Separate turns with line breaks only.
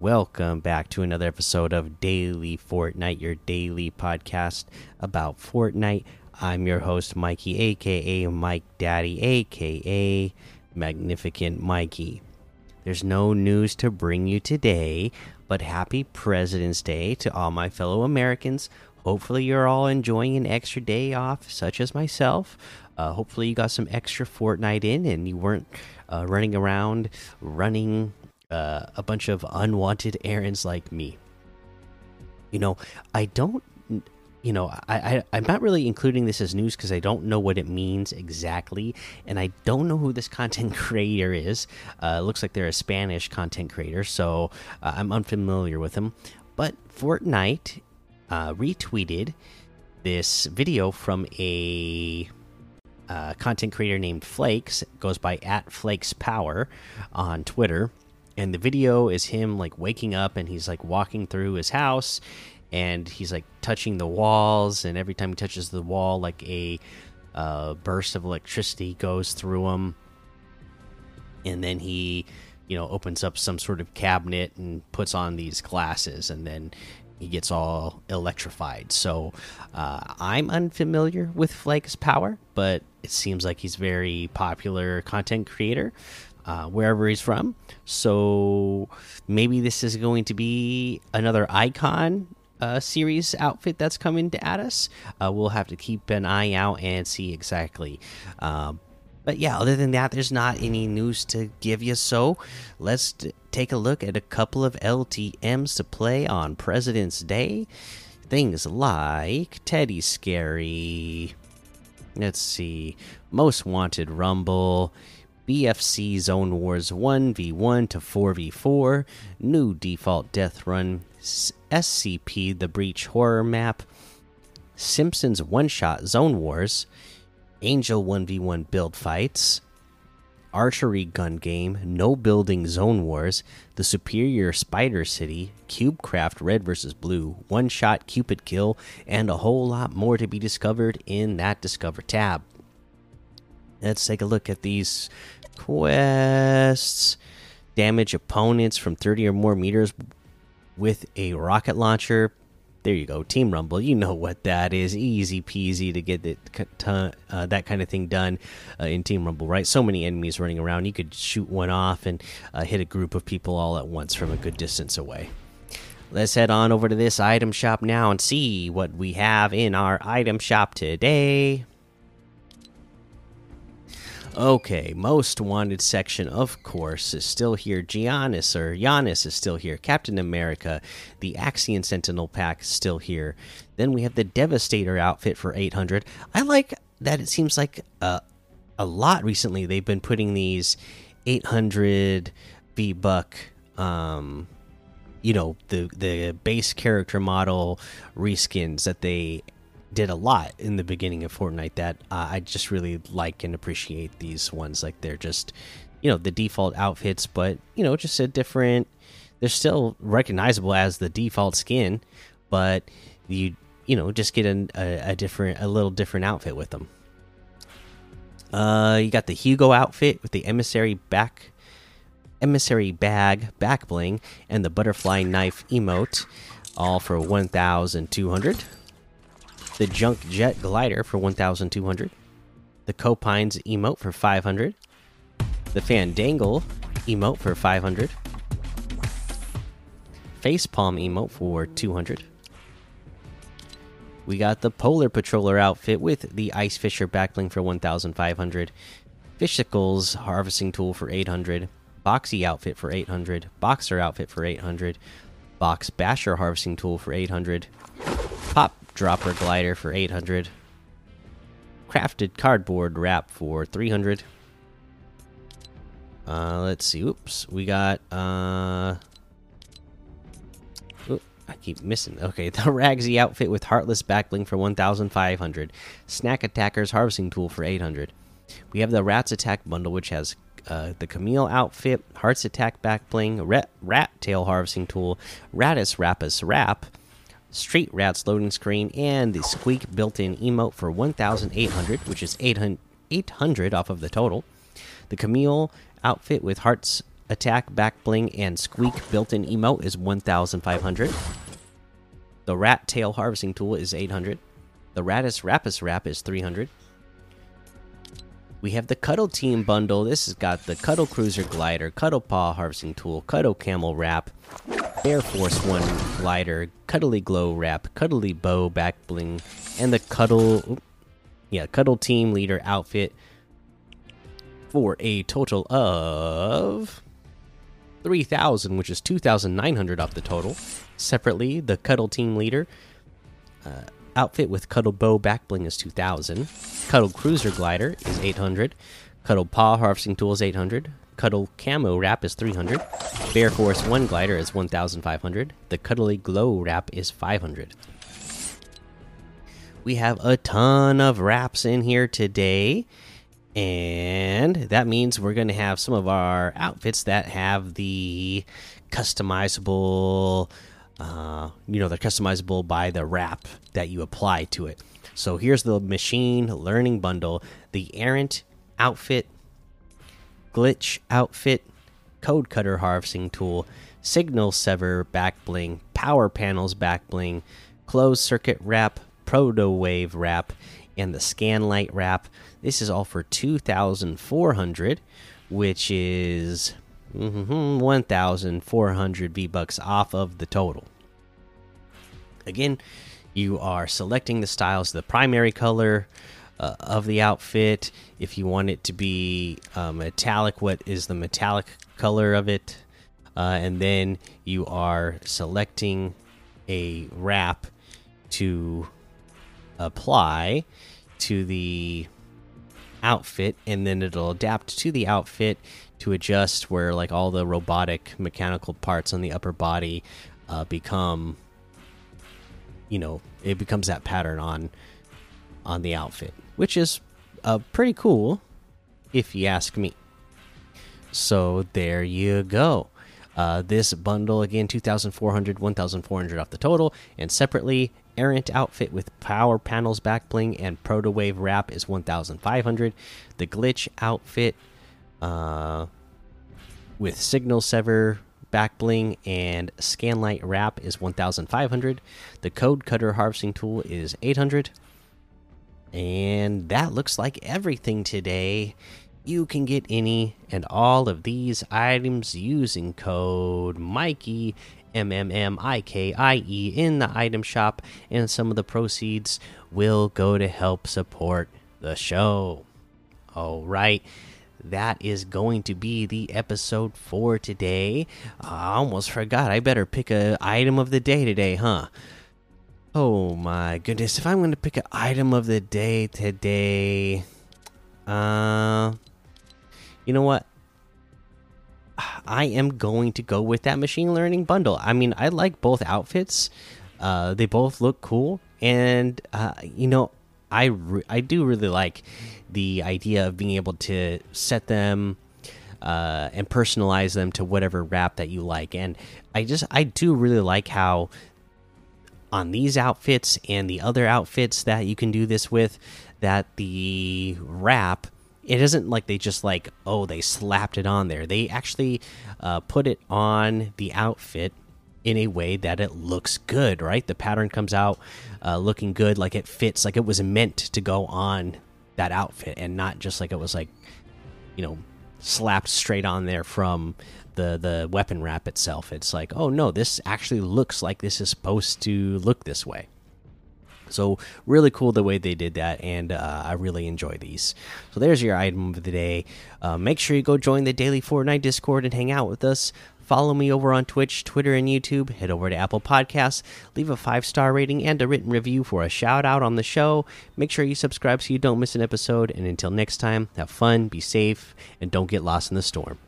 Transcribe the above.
welcome back to another episode of Daily Fortnite, your daily podcast about Fortnite. I'm your host, Mikey, aka Mike Daddy, aka Magnificent Mikey. There's no news to bring you today, but happy President's Day to all my fellow Americans. Hopefully, you're all enjoying an extra day off, such as myself. Uh, hopefully, you got some extra Fortnite in and you weren't uh, running around running uh, a bunch of unwanted errands like me. You know, I don't. You know, I, I I'm not really including this as news because I don't know what it means exactly, and I don't know who this content creator is. Uh, looks like they're a Spanish content creator, so uh, I'm unfamiliar with them. But Fortnite uh, retweeted this video from a uh, content creator named Flakes, goes by at Flakes Power on Twitter and the video is him like waking up and he's like walking through his house and he's like touching the walls and every time he touches the wall like a uh, burst of electricity goes through him. And then he you know opens up some sort of cabinet and puts on these glasses and then he gets all electrified. So uh, i'm unfamiliar with flakes power but it seems like he's very popular content creator uh, wherever he's from. So maybe this is going to be another icon uh, series outfit that's coming to at us. Uh, we'll have to keep an eye out and see exactly. Um, but yeah, other than that, there's not any news to give you. So let's take a look at a couple of LTMs to play on President's Day. Things like Teddy Scary. Let's see. Most Wanted Rumble. BFC Zone Wars 1v1 to 4v4, new default death run, SCP The Breach horror map, Simpsons one shot Zone Wars, Angel 1v1 build fights, archery gun game, no building Zone Wars, the Superior Spider City, Cubecraft Red vs. Blue, one shot Cupid kill, and a whole lot more to be discovered in that Discover tab. Let's take a look at these quests. Damage opponents from 30 or more meters with a rocket launcher. There you go, Team Rumble. You know what that is. Easy peasy to get that, uh, that kind of thing done uh, in Team Rumble, right? So many enemies running around. You could shoot one off and uh, hit a group of people all at once from a good distance away. Let's head on over to this item shop now and see what we have in our item shop today. Okay, most wanted section, of course, is still here. Giannis or Giannis is still here. Captain America, the Axion Sentinel pack is still here. Then we have the Devastator outfit for 800. I like that it seems like uh, a lot recently they've been putting these 800 V buck um you know the the base character model reskins that they did a lot in the beginning of Fortnite that uh, I just really like and appreciate these ones. Like they're just, you know, the default outfits, but you know, just a different. They're still recognizable as the default skin, but you you know just get a, a, a different, a little different outfit with them. Uh, you got the Hugo outfit with the emissary back, emissary bag back bling, and the butterfly knife emote, all for one thousand two hundred the Junk Jet Glider for 1,200, the Copines emote for 500, the Fandangle emote for 500, Facepalm emote for 200. We got the Polar Patroller outfit with the Ice Fisher backbling for 1,500, Fishicles harvesting tool for 800, Boxy outfit for 800, Boxer outfit for 800, Box Basher harvesting tool for 800, Pop dropper glider for 800 crafted cardboard wrap for 300 uh let's see oops we got uh I keep missing. Okay, the Ragsy outfit with Heartless backbling for 1,500. Snack Attacker's Harvesting Tool for 800. We have the Rats Attack bundle, which has uh, the Camille outfit, Hearts Attack backbling, Rat, Rat Tail Harvesting Tool, Ratus Rapus Wrap, Street Rats loading screen, and the Squeak built in emote for 1,800, which is 800, 800 off of the total. The Camille outfit with Hearts attack, back bling, and squeak built in emote is 1500. The rat tail harvesting tool is 800. The Raddus Rapus Wrap is 300. We have the Cuddle Team bundle. This has got the Cuddle Cruiser Glider, Cuddle Paw Harvesting Tool, Cuddle Camo Wrap, Bear Force One Glider, Cuddly Glow Wrap, Cuddly Bow Back Bling, and the Cuddle, yeah, Cuddle Team Leader outfit for a total of 3,000, which is 2,900 off the total. Separately, the Cuddle Team Leader uh, outfit with Cuddle Bow Back Bling is 2,000. Cuddle Cruiser Glider is 800. Cuddle Paw Harvesting Tool is 800. Cuddle Camo Wrap is 300. Bear Force 1 Glider is 1,500. The Cuddly Glow Wrap is 500. We have a ton of wraps in here today. And that means we're going to have some of our outfits that have the customizable, uh, you know, they're customizable by the wrap that you apply to it. So here's the machine learning bundle the errant outfit, glitch outfit, code cutter harvesting tool, signal sever back bling, power panels back bling, closed circuit wrap, proto wave wrap, and the scanlight wrap. This is all for 2,400, which is mm -hmm, 1,400 V bucks off of the total. Again, you are selecting the styles, the primary color uh, of the outfit. If you want it to be uh, metallic, what is the metallic color of it? Uh, and then you are selecting a wrap to apply to the outfit and then it'll adapt to the outfit to adjust where like all the robotic mechanical parts on the upper body uh, become you know it becomes that pattern on on the outfit which is uh, pretty cool if you ask me. So there you go. Uh, this bundle again 2400 1400 off the total and separately errant outfit with power panels back bling and proto wave wrap is 1500 the glitch outfit uh, with signal sever back bling and scanlight wrap is 1500 the code cutter harvesting tool is 800 and that looks like everything today you can get any and all of these items using code mikey M M M I K I E in the item shop, and some of the proceeds will go to help support the show. All right, that is going to be the episode for today. I almost forgot. I better pick a item of the day today, huh? Oh my goodness! If I'm going to pick an item of the day today, uh, you know what? I am going to go with that machine learning bundle. I mean, I like both outfits. Uh, they both look cool, and uh, you know, I I do really like the idea of being able to set them uh, and personalize them to whatever wrap that you like. And I just I do really like how on these outfits and the other outfits that you can do this with, that the wrap it isn't like they just like oh they slapped it on there. They actually uh, put it on the outfit in a way that it looks good right? The pattern comes out uh, looking good like it fits like it was meant to go on that outfit and not just like it was like you know slapped straight on there from the the weapon wrap itself. It's like oh no this actually looks like this is supposed to look this way so really cool the way they did that, and uh, I really enjoy these. So there's your item of the day. Uh, make sure you go join the daily Fortnite Discord and hang out with us. Follow me over on Twitch, Twitter, and YouTube. Head over to Apple Podcasts, leave a five star rating and a written review for a shout out on the show. Make sure you subscribe so you don't miss an episode. And until next time, have fun, be safe, and don't get lost in the storm.